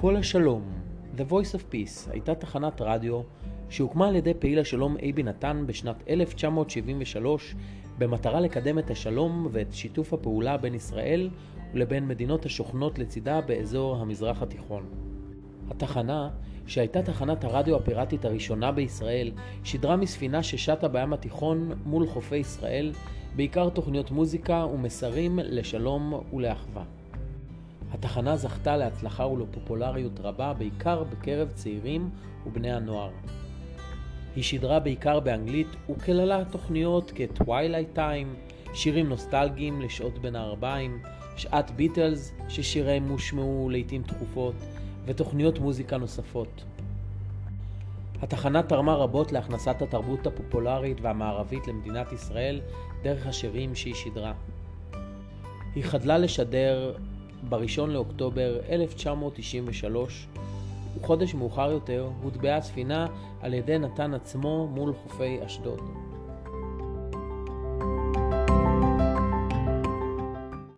כל השלום, The Voice of Peace, הייתה תחנת רדיו שהוקמה על ידי פעיל השלום אייבי נתן בשנת 1973 במטרה לקדם את השלום ואת שיתוף הפעולה בין ישראל ולבין מדינות השוכנות לצידה באזור המזרח התיכון. התחנה, שהייתה תחנת הרדיו הפיראטית הראשונה בישראל, שידרה מספינה ששטה בים התיכון מול חופי ישראל, בעיקר תוכניות מוזיקה ומסרים לשלום ולאחווה. התחנה זכתה להצלחה ולפופולריות רבה בעיקר בקרב צעירים ובני הנוער. היא שידרה בעיקר באנגלית וכללה תוכניות כ-Twilight Time, שירים נוסטלגיים לשעות בין הערביים, שעת ביטלס ששיריהם הושמעו לעיתים תכופות, ותוכניות מוזיקה נוספות. התחנה תרמה רבות להכנסת התרבות הפופולרית והמערבית למדינת ישראל דרך השירים שהיא שידרה. היא חדלה לשדר ב-1 לאוקטובר 1993, וחודש מאוחר יותר הוטבעה הספינה על ידי נתן עצמו מול חופי אשדוד.